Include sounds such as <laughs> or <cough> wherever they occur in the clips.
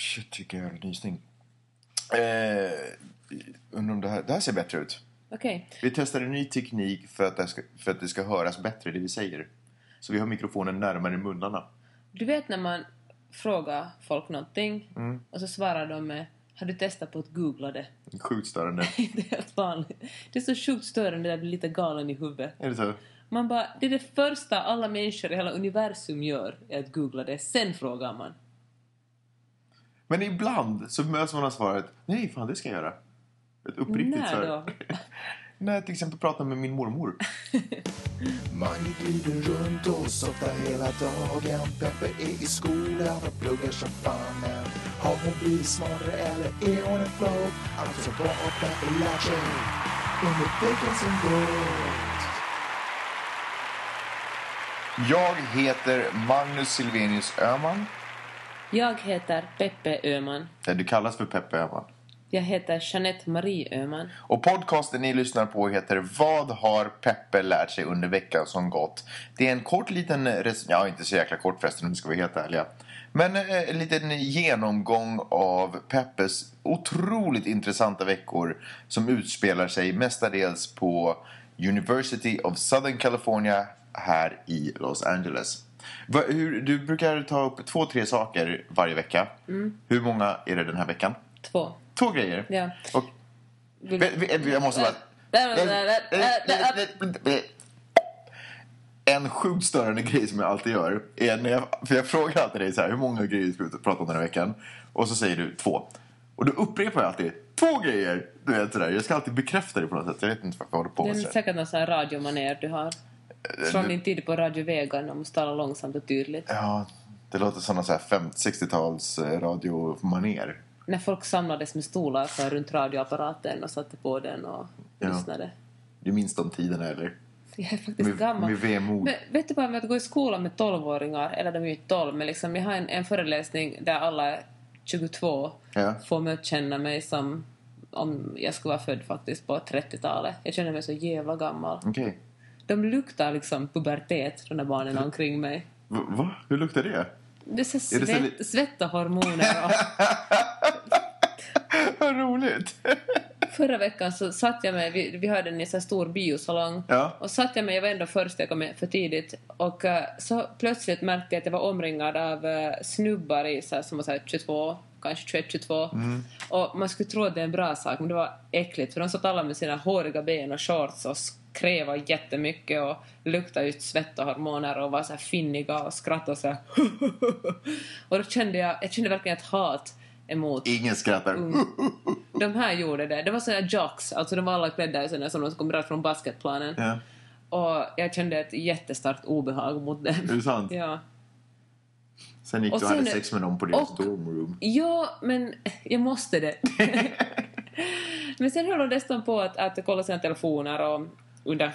Shit, vilken jävla nysning. Eh, undrar om det här, det här ser bättre ut. Okej. Vi testar en ny teknik för att, det ska, för att det ska höras bättre, det vi säger. Så vi har mikrofonen närmare munnarna. Du vet när man frågar folk någonting Mm. och så svarar de med Har du testat på att googla det? <laughs> Sjukt störande. <laughs> det är helt vanligt. Det är så sjukt störande att jag blir lite galen i huvudet. Är det så? Man bara, det är det första alla människor i hela universum gör, är att googla det. Sen frågar man. Men ibland så möts man av svaret Nej, fan det ska jag göra. Ett uppriktigt När svar. då? <laughs> När jag till exempel pratar med min mormor. <laughs> Mange glider runt och softar hela dagen Peppe är i skolan och pluggar som fan men Har hon blivit smartare eller är hon en flow? Alltså vad har Peppe lärt sig under veckan som gått? Jag heter Magnus Silvenius Öhman. Jag heter Peppe Öhman. Där du kallas för Peppe Öhman. Jag heter Jeanette Marie Öhman. Och podcasten ni lyssnar på heter Vad har Peppe lärt sig under veckan som gått? Det är en kort liten, ja inte så jäkla kort förresten om vi ska vara helt ärliga. Men eh, en liten genomgång av Peppes otroligt intressanta veckor som utspelar sig mestadels på University of Southern California här i Los Angeles. Va, hur, du brukar ta upp två, tre saker varje vecka. Hur många är det den här veckan? Två. Två grejer. Ja. Och Jag måste bara... En sjukt störande grej som jag alltid gör är när jag, för jag frågar alltid dig så här, hur många grejer ska vi prata om den här veckan? Och så säger du två. Och då upprepar jag alltid två grejer. Du vet sådär. Jag ska alltid bekräfta det på något sätt. Jag vet inte varför jag håller på Det med är sådär. säkert någon sån här radiomanér du har. Från din tid på Radio Vega när man måste tala långsamt och tydligt. Ja, det låter som någon så här 50-60-tals eh, radiomaner. När folk samlades med stolar för runt radioapparaten och satte på den och Ja. lyssnade. Du minns de tiderna eller? Jag är faktiskt Med, gammal. med vemod. Men vet du bara med att gå i skolan med 12-åringar, eller de är ju inte 12, men liksom jag har en, en föreläsning där alla 22 Ja. får mig att känna mig som om jag skulle vara född faktiskt på 30-talet. Jag känner mig så jävla gammal. Okej. De luktar liksom pubertet, de där barnen omkring mig. Va, va? Hur luktar det? Det är så Är det så svett, li- svett och hormoner. <laughs> Och Vad roligt! <laughs> förra veckan så satt jag mig, vi, vi hade en så stor biosalong, Ja. och satt jag mig, jag var ändå först, jag kom för tidigt, och eh, så plötsligt märkte jag att jag var omringad av eh, snubbar i, så här, som var så här 22, kanske 21-22. Mm. Och man skulle tro att det är en bra sak, men det var äckligt, för de satt alla med sina håriga ben och shorts och skrev jättemycket och luktade just svett och hormoner och var så här finniga och skrattade så här. <laughs> och då kände jag, jag kände verkligen ett hat emot Ingen skrattar. Mm. <laughs> de här gjorde det. Det var såna jocks, alltså de var alla klädda i såna som de kom rakt från basketplanen. Ja. Och jag kände ett jättestarkt obehag mot dem. Är det sant? <laughs> Ja. Sen gick Och du och hade sen- sex med dem på deras och- dorm room. ja, men jag måste det. men sen höll de dessutom på att, att kolla sina telefoner och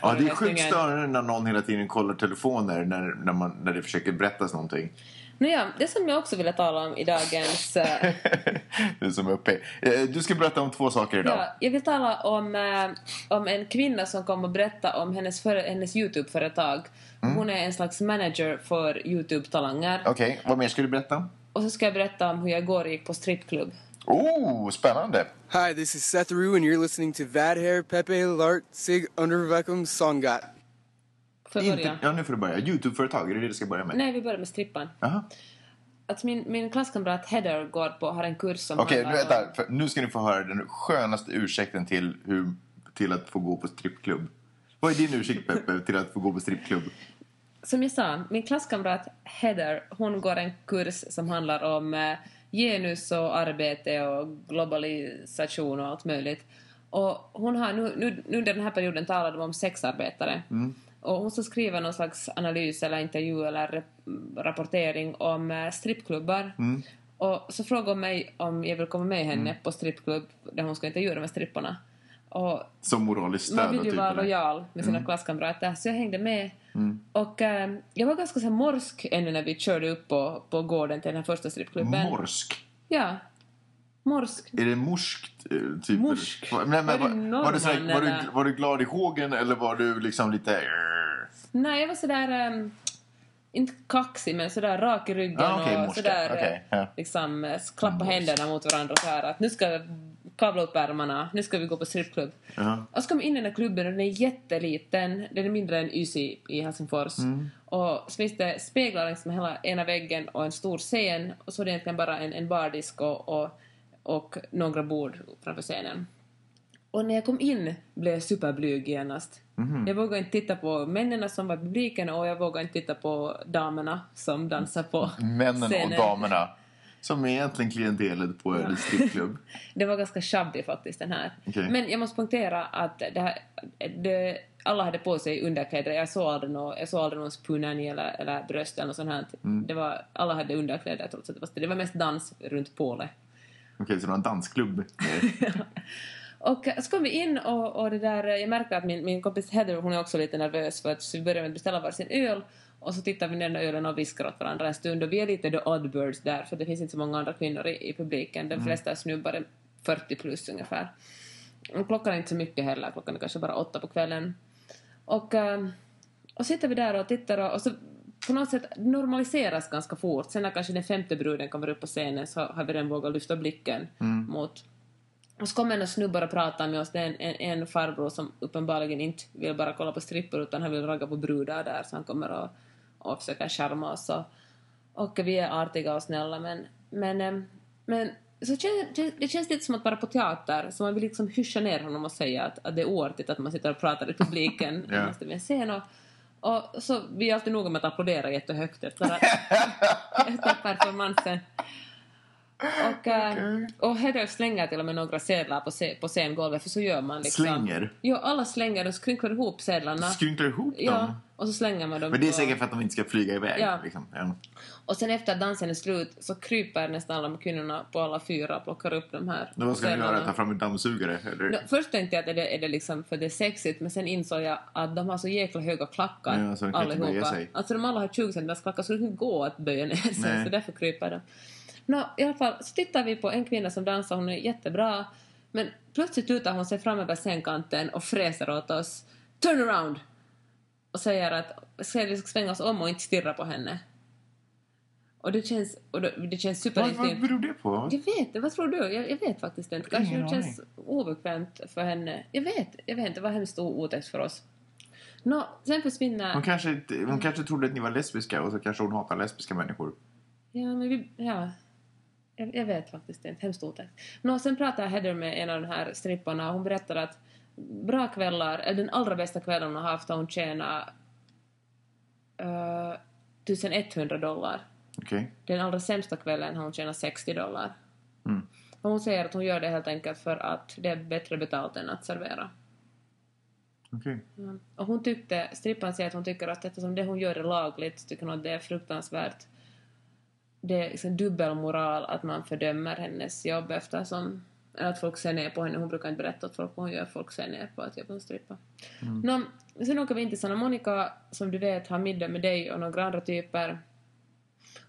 Ja, det är sjukt störande när någon hela tiden kollar telefoner när, när, man, när det försöker berättas någonting. Nåja, det som jag också ville tala om i dagens... eh, <laughs> är som uppe. Eh, Du ska berätta om två saker idag. Ja, jag vill tala om, eh, om en kvinna som kom och berätta om hennes, för, hennes Youtube-företag. Mm. Hon är en slags manager för Youtube-talanger. Okej, vad mer ska du berätta om? Och så ska jag berätta om hur jag igår gick på strippklubb. Oh, spännande! Hi, this is Seth Rue, and you're listening to Vad Hair Pepe Lart Sig Underveckum Songat. Får jag Inte, börja? ja, nu får du börja. Youtube-företag, är det det du ska börja med? Nej, vi börjar med strippan. Alltså min, min klasskamrat Heather går på, har en kurs som Okej, handlar vänta. om- nu ska ni få höra den skönaste ursäkten till, hur, till att få gå på strippklubb. Vad är din ursäkt, Peppe, till att få gå på strippklubb? Som jag sa, min klasskamrat Heather, hon går en kurs som handlar om eh, genus och arbete och globalisation och allt möjligt. Och hon har nu, nu, nu under den här perioden talade de om sexarbetare. Och hon ska skriva någon slags analys eller intervju eller rapportering om eh, strippklubbar. Och så frågade hon mig om jag vill komma med henne på strippklubb där hon ska intervjua de här stripporna. Och Som moraliskt stöd? man vill ju typ, vara lojal med sina klasskamrater, så jag hängde med. Och eh, jag var ganska så morsk ännu när vi körde upp på, på gården till den här första strippklubben. Morsk? Ja. Morsk. Är det morskt? eh, Typ, Morsk. Nej, men, Var du var, var, du sådär, var, du, var du glad i hågen eller var du liksom lite... Nej, jag var sådär... Um, inte kaxig men sådär rak i ryggen Ah, okej, och morska. sådär Okej, ja. liksom eh, klappa händerna mot varandra så här att nu ska kavla upp ärmarna, nu ska vi gå på strippklubb. Ja. Och så kom vi in i den här klubben och den är jätteliten, den är mindre än YSI i Helsingfors. Mm. Och så finns det speglar längs med hela ena väggen och en stor scen och så är det egentligen bara en, en bardisk och, och, och några bord framför scenen. Och när jag kom in blev jag superblyg genast. Mhm. Jag vågade inte titta på männen som var i publiken och jag vågade inte titta på damerna som dansar på Männen och scenen. damerna. Som är egentligen klientelet på en <laughs> strippklubb. Det var ganska shabby faktiskt den här. Okej. Men jag måste poängtera att det här, det, alla hade på sig underkläder. Jag såg aldrig någon, jag såg aldrig någon punani eller, eller bröst eller något sånt här. Mm. Det var, alla hade underkläder trots att det var, det var mest dans runt pålet. Okej, så det var en dansklubb. <laughs> Och så kom vi in och, och det där, jag märker att min, min kompis Heather hon är också lite nervös för att vi börjar med att beställa varsin öl och så tittar vi ner den ölen och viskar åt varandra en stund och vi är lite the oddbirds där för det finns inte så många andra kvinnor i, i publiken. De flesta är snubbar 40 plus ungefär. Och klockan är inte så mycket heller, klockan är kanske bara åtta på kvällen. Och, ehm, och sitter vi där och tittar och, och så på något sätt normaliseras ganska fort. Sen när kanske den femte bruden kommer upp på scenen så har vi redan vågat lyfta blicken mot och så kommer en snubbar och pratar med oss. Det är en, en, en farbror som uppenbarligen inte vill bara kolla på strippor utan han vill ragga på brudar där så han kommer och, och försöker charma oss. Och, och vi är artiga och snälla men, men, eh, men så känns, det- känns lite som att vara på teater så man vill liksom hyscha ner honom och säga att, att det är oartigt att man sitter och pratar i publiken <laughs> Ja. måste en scen och, och så vi är alltid noga med att applådera jättehögt efter, att, <laughs> efter performansen. Och, äh, och Heather slänger till och med några sedlar på, se, på scengolvet, för så gör man liksom. Slänger? Ja, alla slänger och skrynklar ihop sedlarna. Skrynklar ihop dem? Ja, och så slänger man dem. Men det är på- säkert för att de inte ska flyga iväg. Ja. Liksom. Ja. Och sen efter att dansen är slut så kryper nästan alla de kvinnorna på alla fyra och plockar upp de här Då vad ska ni sedlarna. göra? Ta fram en dammsugare? Eller? Nå, först tänkte jag att är det, är det liksom för det är sexigt, men sen insåg jag att de har så jäkla höga klackar Ja, så de inte allihopa. sig. Alltså de alla har 20 cm klackar så det kan inte gå att böja ner sig, Nej. så därför kryper de. Nå, i alla fall så tittar vi på en kvinna som dansar, hon är jättebra, men plötsligt lutar hon sig fram över scenkanten och fräser åt oss ”Turn around!” och säger att vi ska svänga oss om och inte stirra på henne. Och det känns, och det, känns Vad, vad superintimt. beror det på? Jag vet vad tror du? Jag, jag vet faktiskt inte. Kanske det känns obekvämt för henne. Jag vet, jag vet inte. Det var hemskt otäckt för oss. Nå, sen försvinner... Hon kanske, hon kanske trodde att ni var lesbiska och så kanske hon hatar lesbiska människor. Ja, men vi... Ja. Jag, jag vet faktiskt inte. Hemskt otäckt. Nå, sen pratade Heather med en av de här stripparna och hon berättade att bra kvällar, eller den allra bästa kvällen hon har haft har hon tjänat uh, 1100 dollar. Okej. Den allra sämsta kvällen har hon tjänat 60 dollar. Mm. Och hon säger att hon gör det helt enkelt för att det är bättre betalt än att servera. Okej. Mm. Och hon tyckte, strippan säger att hon tycker att eftersom det hon gör är lagligt så tycker hon att det är fruktansvärt. Det är liksom dubbelmoral att man fördömer hennes jobb eftersom att folk ser ner på henne. Hon brukar inte berätta åt folk vad hon gör. Folk ser ner på att jobba som strippa. Nå, sen åker vi in till Santa Monica som du vet har middag med dig och några andra typer.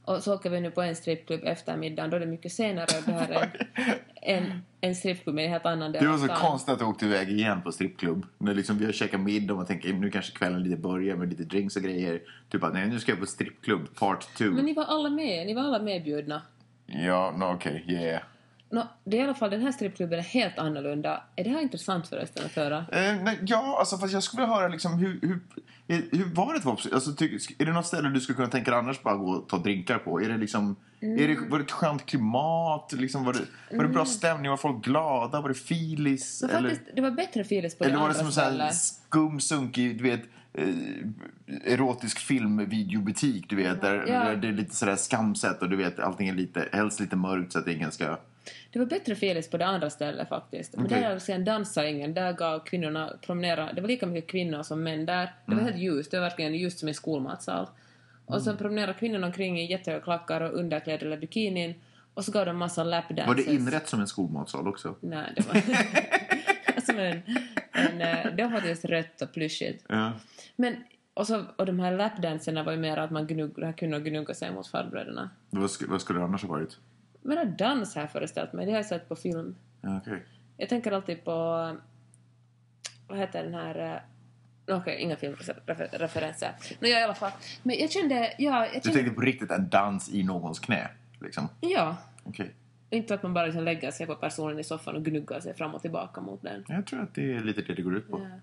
Och så åker vi nu på en strippklubb efter middagen. Då är det mycket senare och det här är <laughs> en, en, strippklubb i en helt annan del Det var så stan. konstigt att du åkte iväg igen på strippklubb. När liksom vi har käkat middag och man tänker nu kanske kvällen lite börjar med lite drinks och grejer. Du bara, nej nu ska jag på strippklubb, part 2. Men ni var alla med, ni var alla medbjudna. Ja, no, okej, yeah. Nå, det är i alla fall, den här strippklubben är helt annorlunda. Är det här intressant förresten att höra? Eh, nej, ja, alltså fast jag skulle vilja höra liksom hur, hur, eh, hur var det på alltså, ty, Är det något ställe du skulle kunna tänka dig annars bara gå och ta drinkar på? Är det liksom, är det, var det ett skönt klimat? Liksom, var, det, var det bra stämning? Var folk glada? Var det filis? Eller faktiskt, det var bättre Filis på eller det var det andra som en skum, sunkig, du vet, eh, erotisk filmvideobutik, du vet, där, Ja. där det är lite sådär skamset och du vet, allting är lite, helst lite mörkt så att ingen ska... Det var bättre Filis på det andra stället faktiskt. Men Okej. där sen dansade ingen. Där gav kvinnorna promenera. Det var lika mycket kvinnor som män där. Det Mm. var helt ljust. Det var verkligen ljust som en skolmatsal. Och så promenerade kvinnorna omkring i jättehöga klackar och underkläder eller bikinin. Och så gav de massa lapdances. Var det inrätt som en skolmatsal också? Nej, det var... som en, en, det var faktiskt rött och plyschigt. Ja. Men, och, så, och de här lapdanserna var ju mer att man gnugg, kunde gnugga sig mot farbröderna. Vad, sk- vad skulle det annars ha varit? Men att dans här föreställt mig, det har jag sett på film. Okej. Jag tänker alltid på... Vad heter den här... Okej, inga filmreferenser. Men jag i alla fall. Men jag kände, ja, jag Du kände, tänkte på riktigt en dans i någons knä? Liksom. ja. Okej. Inte att man bara liksom lägger sig på personen i soffan och gnuggar sig fram och tillbaka mot den. Jag tror att det är lite det det går ut på. Ja,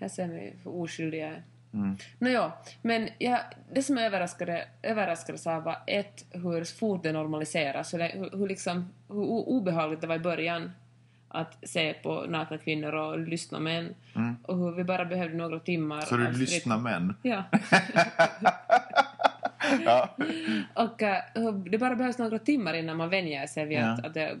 här ser vi hur oskyldiga. Mm. Nåja, men ja, det som överraskade, överraskade så var ett, hur fort det normaliseras. Hur, hur, hur, liksom, hur obehagligt det var i början att se på nakna kvinnor och lyssna män. Och hur vi bara behövde några timmar. Mm. Så du av lyssnar män? Ja. <laughs> Ja. Och hur det bara behövs några timmar innan man vänjer sig vid Ja. att, att det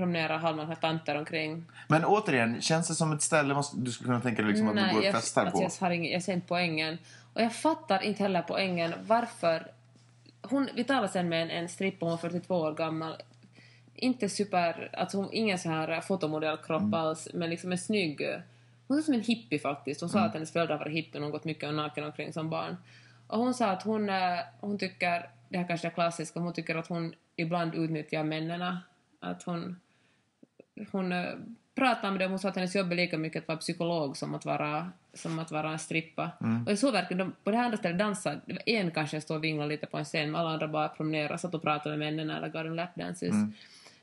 promenerar halvnakna tanter omkring. Men återigen, känns det som ett ställe du skulle kunna tänka dig liksom att du går och jag, festar alltså, på? jag, har ingen, jag ser inte poängen. Och jag fattar inte heller poängen varför... Hon, vi talar sen med en, en strippa, hon är 42 år gammal. Inte super... Alltså hon, ingen så här fotomodellkropp Mm. alls, men liksom en snygg... Hon är som en hippie faktiskt. Hon sa Mm. att hennes föräldrar var hippie och hon gått mycket naken omkring som barn. Och hon sa att hon, eh, hon tycker, det här kanske är klassiskt, hon tycker att hon ibland utnyttjar männen. Att hon hon eh, pratade med dem, hon sa att hennes jobb är lika mycket att vara psykolog som att vara, som att vara strippa. Och så verkar de, på det här andra stället dansade, det var en kanske stod och vinglade lite på en scen, men alla andra bara promenerade, satt och pratade med männen eller gav dem lapdances.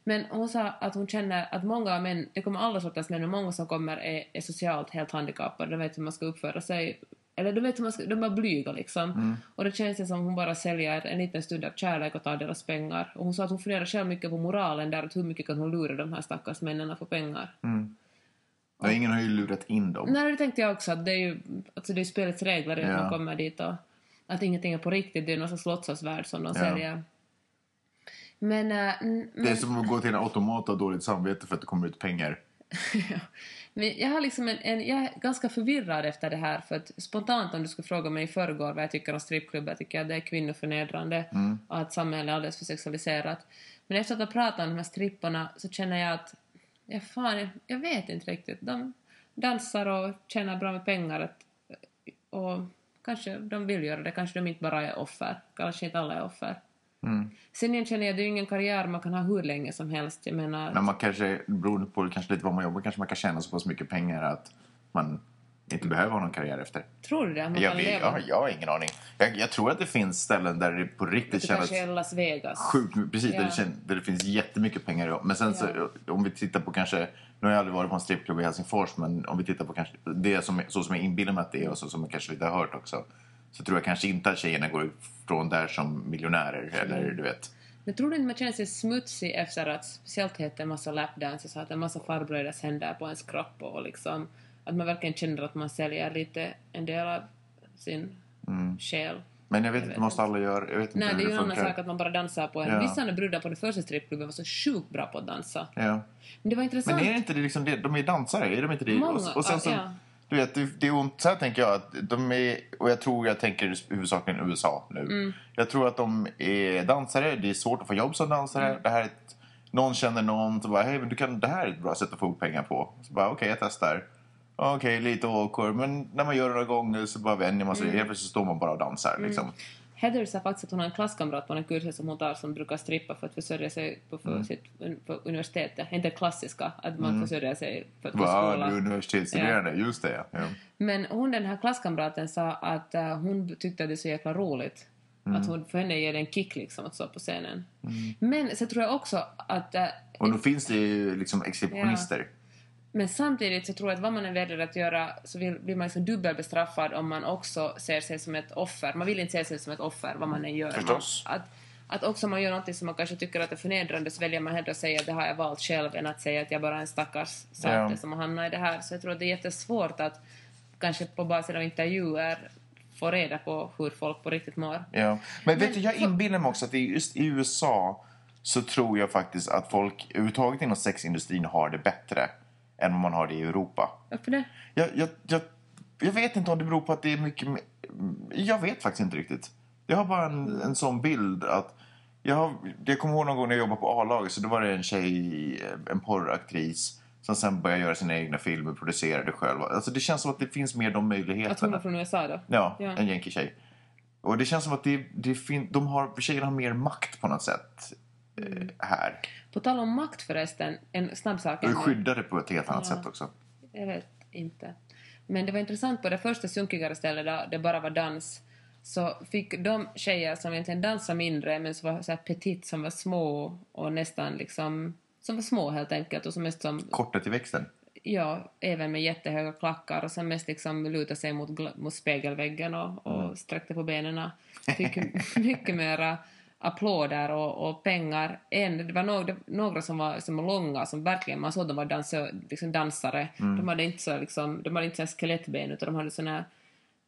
Men hon sa att hon känner att många män, det kommer alla sorters män, men många som kommer är, är socialt helt handikappade, de vet hur man ska uppföra sig, eller de vet hur man ska, de är blyga liksom. Och det känns det som hon bara säljer en liten stund av kärlek och tar deras pengar. Och hon sa att hon funderar själv mycket på moralen där, att hur mycket kan hon lura de här stackars männen få pengar. Ja, ingen har ju lurat in dem. Nej, det tänkte jag också, att det är ju, alltså det är spelets regler Ja. man kommer dit och att ingenting är på riktigt, det är någon slags låtsasvärld som de Ja. säljer. Men, äh, mm, Det är som att gå till en automat och ha dåligt samvete för att det kommer ut pengar. <laughs> Ja. Men jag, har liksom en, en, jag är ganska förvirrad efter det här. För att spontant om du skulle fråga mig i förrgår vad jag tycker om strippklubbar tycker jag att det är kvinnoförnedrande och att samhället är alldeles för sexualiserat. Men efter att ha pratat om de här stripporna så känner jag att ja, fan, jag, jag vet inte riktigt. De dansar och tjänar bra med pengar. Att, och kanske de vill göra det, kanske de inte bara är offer. Kanske inte alla är offer. Sen igen känner jag att det är ju ingen karriär man kan ha hur länge som helst. Jag menar... Men man kanske, beroende på kanske lite vad man jobbar, kanske man kan tjäna så pass mycket pengar att man inte behöver ha någon karriär efter. Tror du det? Man Jag, kan leva? jag, jag har ingen aning. Jag, jag tror att det finns ställen där det på riktigt Det känns kanske Las Vegas. sjukt Precis, där, Ja. det känns, där det finns jättemycket pengar. Men sen så, om vi tittar på kanske, nu har jag aldrig varit på en strippklubb i Helsingfors, men om vi tittar på kanske det som, så som jag inbillar mig att det är och så som jag kanske lite har hört också. Så tror jag kanske inte att tjejerna går från där som miljonärer eller du vet. Men tror du inte man känner sig smutsig efter att speciellt heter en massa lapdances, att en massa farbröders händer på ens kropp och liksom att man verkligen känner att man säljer lite en del av sin själ. Men jag vet Jag inte, måste alla göra, jag vet inte Nej, det är hur ju en annan sak att man bara dansar på en. Ja. Vissa brudar på den första strippklubben var så sjukt bra på att dansa. Ja. Men det var intressant. Men är inte det liksom det, de är dansare, är de inte det? Många, och, och sen så, ja. Du vet, det, är ont, så här tänker jag att de är, och jag tror jag tänker huvudsakligen USA nu. Mm. Jag tror att de är dansare, det är svårt att få jobb som dansare. Mm. Det här är ett, någon känner någon, så bara, hej men du kan, det här är ett bra sätt att få ihop pengar på. Så bara, okej jag testar. Okej, lite awkward, men när man gör det några gånger så bara vänjer man sig. Mm. Helt plötsligt står man bara och dansar liksom. Heather sa faktiskt att hon har en klasskamrat på den kursen som hon tar som brukar strippa för att försörja sig på, Mm. för sitt, på universitetet. Inte klassiska, att man försörjer sig för att gå skola. du universitetsstuderande, just det ja. Men hon, den här klasskamraten sa att eh, hon tyckte att det är så jäkla roligt. Mm. Att hon, för henne ger det en kick liksom att stå på scenen. Men så tror jag också att... eh, Och då finns det ju liksom exhibitionister. Men samtidigt så tror jag att vad man än väljer att göra så vill, blir man liksom dubbelbestraffad om man också ser sig som ett offer. Man vill inte se sig som ett offer vad man än gör. Förstås. Man, att, att också om man gör något som man kanske tycker att är förnedrande så väljer man hellre att säga att det har jag valt själv än att säga att jag bara är en stackars sate Ja. som har hamnat i det här. Så jag tror att det är jättesvårt att kanske på basis av intervjuer få reda på hur folk på riktigt mår. Ja. Men vet Men du, jag inbillar mig också att i- just i USA så tror jag faktiskt att folk överhuvudtaget inom sexindustrin har det bättre än vad man har det i Europa. Varför det? Jag, jag, jag, jag vet inte om det beror på att det är mycket... mer- Jag vet faktiskt inte riktigt. Jag har bara en, en sån bild att... Jag, har, jag kommer ihåg någon gång när jag jobbade på A-laget så då var det en tjej, en porraktris som sen började göra sina egna filmer, producerade själv. Alltså det känns som att det finns mer de möjligheterna. Att hon är från USA då? Ja, Ja. en jänketjej. Och det känns som att det, det fin- de har, tjejerna har mer makt på något sätt eh, här. På tal om makt förresten, en snabb sak. Är ännu. skyddade på ett helt annat Ja. sätt också. Jag vet inte. Men det var intressant på det första sunkigare stället där det bara var dans så fick de tjejer som egentligen dansade mindre men som var så här petit, som var små och nästan liksom som var små helt enkelt och som mest som Korta till växten. ja, även med jättehöga klackar och sen mest liksom luta sig mot, mot spegelväggen och, och sträckte på benen. Fick <laughs> mycket mera applåder och, och pengar. En, det var några, några som var som var långa, som verkligen, man såg att de var dansö, liksom dansare. De hade inte så liksom, de hade inte så här skelettben utan de hade såna här,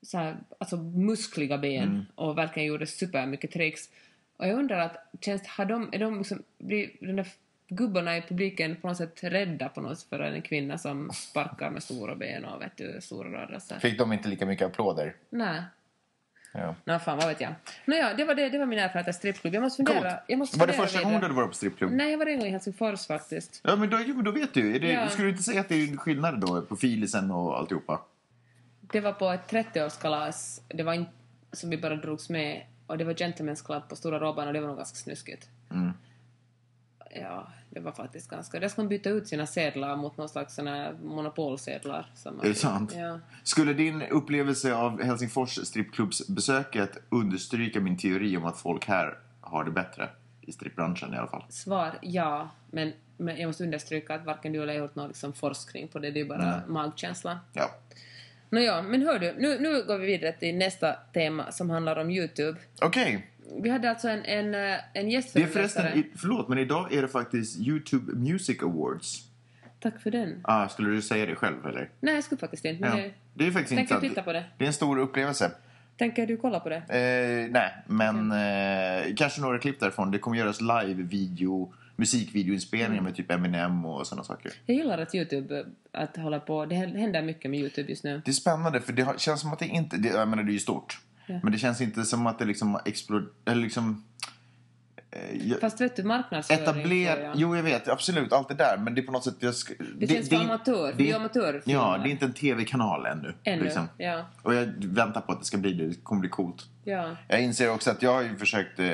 så här, alltså muskliga ben och verkligen gjorde supermycket tricks. Och jag undrar att, känns, har de, är de liksom, blir där gubbarna i publiken på något sätt rädda på något för en kvinna som sparkar med stora ben och vet du, stora rörelser? Fick de inte lika mycket applåder? Nej. Ja. Nå, fan vad vet jag. Nåja, det var, det, det var min erfarenhet av strippklubb. Jag måste fundera. Coolt. Jag måste Var det fundera första gången du var på strippklubb? Nej, jag var en gång i Helsingfors faktiskt. Ja, men då, men då vet du. Det, Ja. Skulle du inte säga att det är skillnad då på filisen och alltihopa? Det var på ett 30-årskalas. Det var inte som vi bara drogs med. Och det var Gentlemen's Club på Stora Robban och det var nog ganska snuskigt. Mm. Ja, det var faktiskt ganska... Där ska man byta ut sina sedlar mot någon slags såna monopolsedlar. Som Är det sant? Ja. Skulle din upplevelse av Helsingfors strippklubbsbesöket understryka min teori om att folk här har det bättre? I strippbranschen i alla fall. Svar ja, men, men jag måste understryka att varken du eller jag har gjort någon liksom forskning på det. Det är bara magkänsla. Ja. Nåja, men hör du, nu, nu går vi vidare till nästa tema som handlar om Youtube. Okej. Vi hade alltså en, en, eh, en Det är gästföreläsare. förresten, förlåt, men idag är det faktiskt YouTube Music Awards. Tack för den. Ah, skulle du säga det själv eller? Nej, jag skulle faktiskt inte. Ja. Det är faktiskt tänker titta på det. Det är en stor upplevelse. Tänker du kolla på det? Eh, nej, men eh, kanske några klipp därifrån. Det kommer göras live-video, musikvideoinspelningar med typ Eminem och sådana saker. Jag gillar att Youtube, att hålla på, det händer mycket med Youtube just nu. Det är spännande för det känns som att det inte, det, jag menar det är ju stort. Ja. Men det känns inte som att det liksom har exploderat, eller liksom... Eh, jag- Fast vet du, marknadsföring tror Etabler... jag. Jo, jag vet. Absolut. Allt det där. Men det är på något sätt... Jag sk... Det känns för amatör, det är amatörfilmer. Ja, det är inte en tv-kanal ännu. Ännu, Liksom. ja. Och jag väntar på att det ska bli det. Det kommer bli coolt. Ja, Jag inser också att jag har ju försökt eh,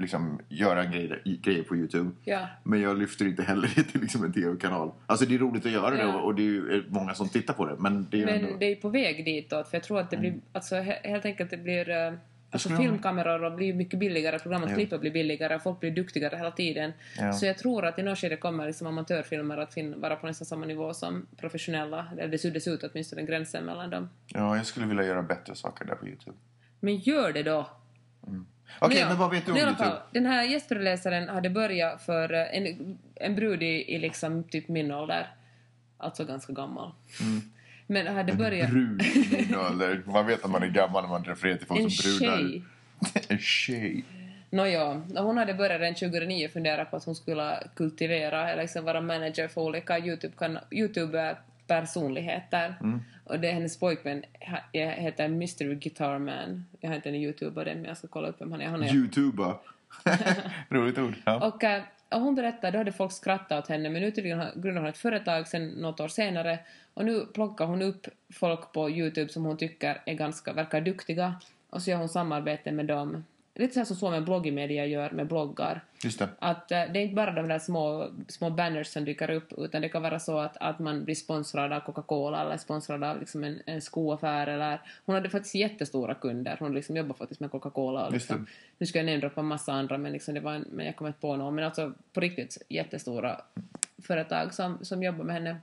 liksom, göra grejer, grejer på Youtube. ja. Men jag lyfter inte heller <laughs> det till liksom en tv-kanal. Alltså det är roligt att göra det Ja. och, och det är många som tittar på det. Men det är ju ändå... Men det är på väg ditåt, för jag tror att det blir, alltså he- helt enkelt det blir, eh, alltså filmkameror blir mycket billigare, program att klippa blir billigare, folk blir duktigare hela tiden. Ja. Så jag tror att i något skede kommer liksom amatörfilmer att vara på nästan samma nivå som professionella, eller det suddas ut åtminstone gränsen mellan dem. Ja, jag skulle vilja göra bättre saker där på Youtube. Men gör det då! Okej, ja, men vad vet du om Youtube? Den här gästföreläsaren hade börjat för eh, en, en brud i, i liksom typ min ålder, alltså ganska gammal. Men hade börjat... Brud i min ålder. Man vet att man är gammal när man refererar till folk En som brudar. tjej. <laughs> en tjej. Nåja, hon hade börjat redan 2009 fundera på att hon skulle kultivera eller liksom vara manager för olika YouTube-kan- YouTube-personligheter. Och det är hennes pojkvän ha- heter Mystery Guitar Man. Jag har inte en YouTubare men jag ska kolla upp vem han är. Han är Youtuba. <laughs> Roligt ord. Ja. och, eh, och hon berättade, då hade folk skrattat åt henne men nu tydligen grundade hon ett företag sen något år senare och nu plockar hon upp folk på Youtube som hon tycker är ganska, verkar duktiga och så gör hon samarbete med dem. Lite så här som Suomen bloggimedia gör med bloggar. Just det. Att eh, det är inte bara de där små, små banners som dyker upp utan det kan vara så att, att man blir sponsrad av Coca-Cola eller sponsrad av liksom en, en skoaffär eller hon hade faktiskt jättestora kunder. Hon liksom jobbar faktiskt med Coca-Cola och liksom, nu ska jag namedroppa en massa andra men, liksom det var en, men jag kommer inte på någon. Men alltså på riktigt jättestora företag som, som jobbar med henne.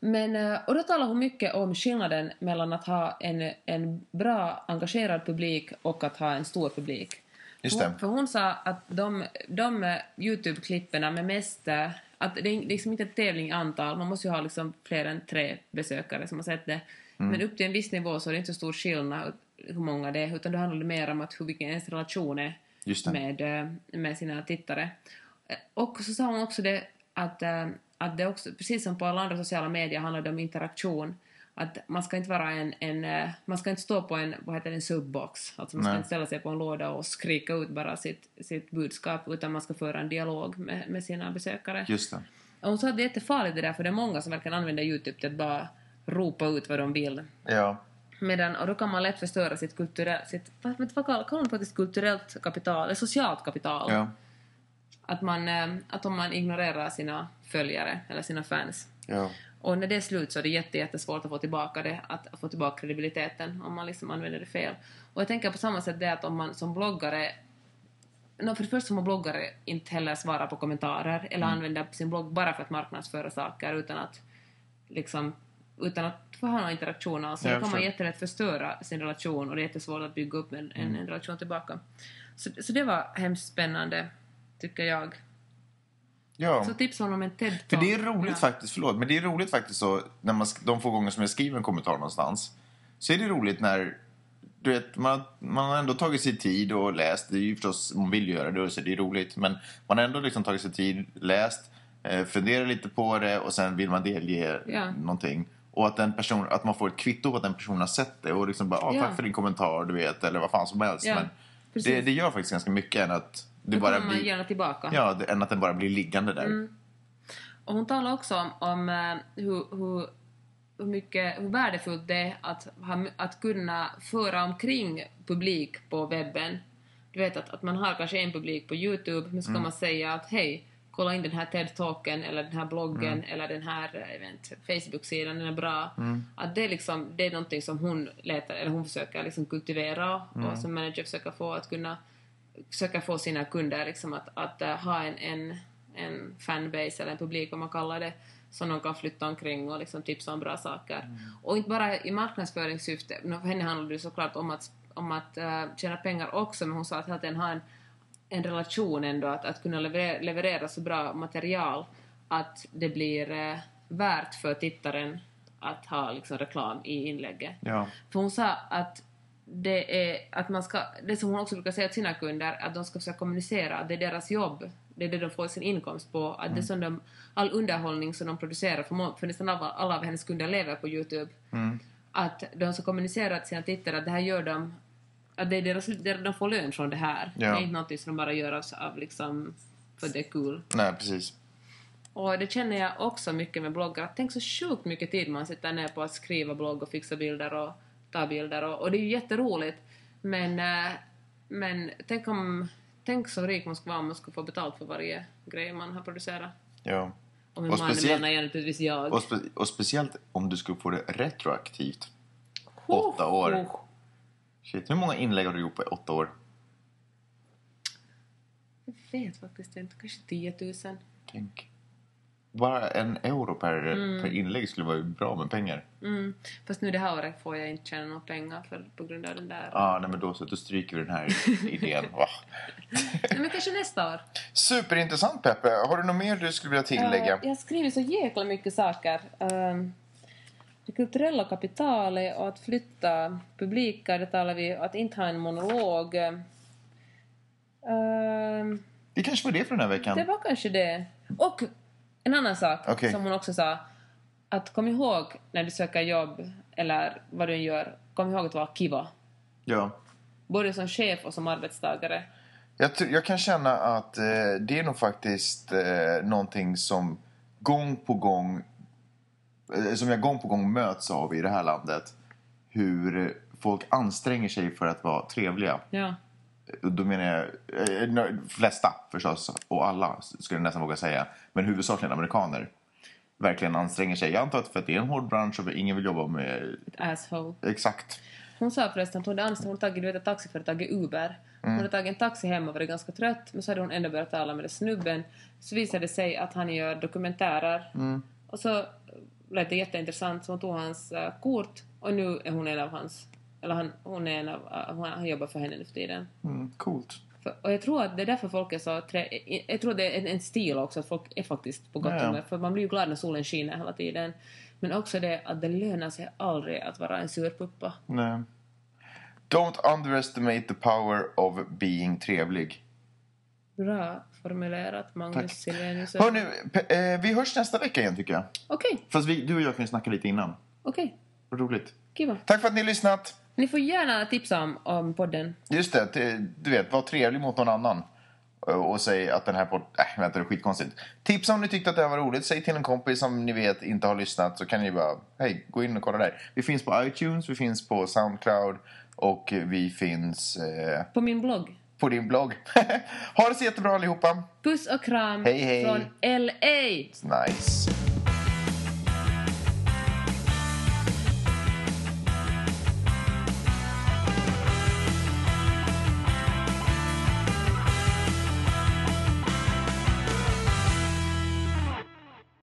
Men, eh, och då talar hon mycket om skillnaden mellan att ha en, en bra engagerad publik och att ha en stor publik. Just. Hon, för hon sa att de, de eh, Youtube-klipperna med mest... eh, Att det är liksom inte en tävling i antal, man måste ju ha liksom fler än tre besökare som har sett det. Mm. Men upp till en viss nivå så är det inte så stor skillnad hur många det är, utan det handlar mer om att hur vilken ens relation är med, med sina tittare. Och så sa hon också det att, att det också, precis som på alla andra sociala medier handlar det om interaktion. Att man ska inte vara en, en eh, man ska inte stå på en, vad heter det, en subbox. Alltså man ska Nej. inte ställa sig på en låda och skrika ut bara sitt, sitt budskap utan man ska föra en dialog med, med sina besökare. Just det. Och hon sa att det är jättefarligt det där för det är många som verkligen använder Youtube till att bara ropa ut vad de vill. Ja. Medan, och då kan man lätt förstöra sitt kulturellt, sitt, vad, vad kallar man faktiskt kulturellt kapital, eller socialt kapital. Ja. Att, man, eh, att om man ignorerar sina följare eller sina fans. Ja. Och när det är slut så är det jätte, jättesvårt att få tillbaka det, att få tillbaka kredibiliteten om man liksom använder det fel. Och jag tänker på samma sätt det att om man som bloggare No, för det första får bloggare inte heller svara på kommentarer eller använda sin blogg bara för att marknadsföra saker utan att liksom utan att få ha någon interaktion alls. Så Ja, kan man jättelätt förstöra sin relation och det är jättesvårt att bygga upp en, en, en relation tillbaka. Så, så det var hemskt spännande, tycker jag. Ja. Så tips honom om en TED-talk. För det är roligt Ja. faktiskt, förlåt, men det är roligt faktiskt så när man, de få gånger som jag skriver en kommentar någonstans så är det roligt när du vet, man, man har ändå tagit sig tid och läst. Det är ju förstås, man vill göra det så det är roligt. Men man har ändå liksom tagit sig tid, läst, eh, funderat lite på det och sen vill man delge Ja. någonting. Och att, den person, att man får ett kvitto på att den personen har sett det och liksom bara, ah, Ja. tack för din kommentar, du vet, eller vad fan som helst. Ja, men det, det gör faktiskt ganska mycket än att det Då bara kommer man blir... gärna tillbaka. Ja, det, än att den bara blir liggande där. Mm. Och hon talar också om, om eh, hur, hur, hur, mycket, hur värdefullt det är att, att kunna föra omkring publik på webben. Du vet att, att man har kanske en publik på Youtube, men så kan man säga att hej, kolla in den här TED-talken eller den här bloggen eller den här eh, Facebook-sidan, den är bra. Att det, är liksom, det är någonting som hon letar, eller hon försöker liksom kultivera och som manager försöker få att kunna försöka få sina kunder liksom att, att eh, ha en, en, en fanbase eller en publik, vad man kallar det, som de kan flytta omkring och liksom tipsa om bra saker. Och inte bara i marknadsföringssyfte, för henne handlar det såklart om att, om att uh, tjäna pengar också, men hon sa att hela tiden ha en, en relation ändå, att, att kunna leverera, leverera så bra material att det blir eh, värt för tittaren att ha liksom, reklam i inlägget. Ja. För hon sa att det är att man ska, det som hon också brukar säga till sina kunder, att de ska försöka kommunicera det är deras jobb, det är det de får sin inkomst på, att det är som de, all underhållning som de producerar, för, må- för nästan alla, alla av hennes kunder lever på Youtube, att de ska kommunicera till sina tittare att det här gör de, att det är deras, det- de får lön från det här. Ja. Det är inte något som de bara gör av, av liksom, för det är kul. Nej, precis. Och det känner jag också mycket med bloggar. att Tänk så sjukt mycket tid man sitter ner på att skriva blogg och fixa bilder och ta bilder. Och, och det är ju jätteroligt. Men, eh, men tänk om... Tänk så rik man skulle vara om man skulle få betalt för varje grej man har producerat. Ja. Och med Och man speciellt- menar jag naturligtvis jag. Och, spe, och speciellt om du skulle få det retroaktivt. åtta år. Oh, Shit, hur många inlägg har du gjort på åtta år? jag vet faktiskt inte. Kanske 10 000. Tänk. Bara en euro per, per inlägg skulle vara bra med pengar. Mm. Fast nu det här året får jag inte tjäna några pengar för, på grund av den där... Ja, ah, nej men då så. Då stryker vi den här <laughs> idén. Nej, men kanske nästa år. Superintressant Peppe. Har du något mer du skulle vilja tillägga? Eh, jag har skrivit så jäkla mycket saker. Um, det kulturella kapitalet och att flytta publiker, det talar vi att inte ha en monolog. Um, Det kanske var det för den här veckan. det var kanske det. Och en annan sak Okej. som hon också sa. Att kom ihåg när du söker jobb eller vad du än gör, kom ihåg att vara kiva. Ja. Både som chef och som arbetstagare. Jag, jag kan känna att eh, det är nog faktiskt eh, någonting som gång på gång eh, som jag gång på gång möts av i det här landet. Hur folk anstränger sig för att vara trevliga. Ja. Då menar jag eh, de flesta förstås, och alla skulle jag nästan våga säga. Men huvudsakligen amerikaner. Verkligen anstränger sig. Jag antar att för att det är en hård bransch och ingen vill jobba med... Asshole. Exakt. Hon sa förresten att hon hade anställt, hon tagit, du vet, ett taxiföretag Uber. Hon hade tagit en taxi hem och varit ganska trött, men så hade hon ändå börjat tala med den snubben. Så visade det sig att han gör dokumentärer. Och så lät det jätteintressant, så hon tog hans eh, kort och nu är hon en av hans... Eller han, hon är en av... hon, han jobbar för henne nu för tiden. Mm, coolt. För, och jag tror att det är därför folk är så... Trä, jag tror det är en, en stil också, att folk är faktiskt på gott Ja, ja. humör. För man blir ju glad när solen skiner hela tiden. Men också det att det lönar sig aldrig att vara en surpuppa. Nej. Don't underestimate the power of being trevlig. Bra formulerat, Magnus Tack. Silvenius. Hörni, eh, vi hörs nästa vecka igen tycker jag. Okej, Fast vi, du och jag kan ju snacka lite innan. okej. Vad roligt. Kiva. Tack för att ni har lyssnat. Ni får gärna tipsa om, om podden. Just det, du vet, var trevlig mot någon annan. Och- Och säg att den här podd... Äh, vänta, det är skitkonstigt. Tipsa om ni tyckte att det här var roligt. Säg till en kompis som ni vet inte har lyssnat så kan ni bara, hej, gå in och kolla där. Vi finns på iTunes, vi finns på Soundcloud och vi finns eh, På min blogg. på din blogg. <laughs> ha det så jättebra allihopa. Puss och kram Hej, hej. från LA! Nice.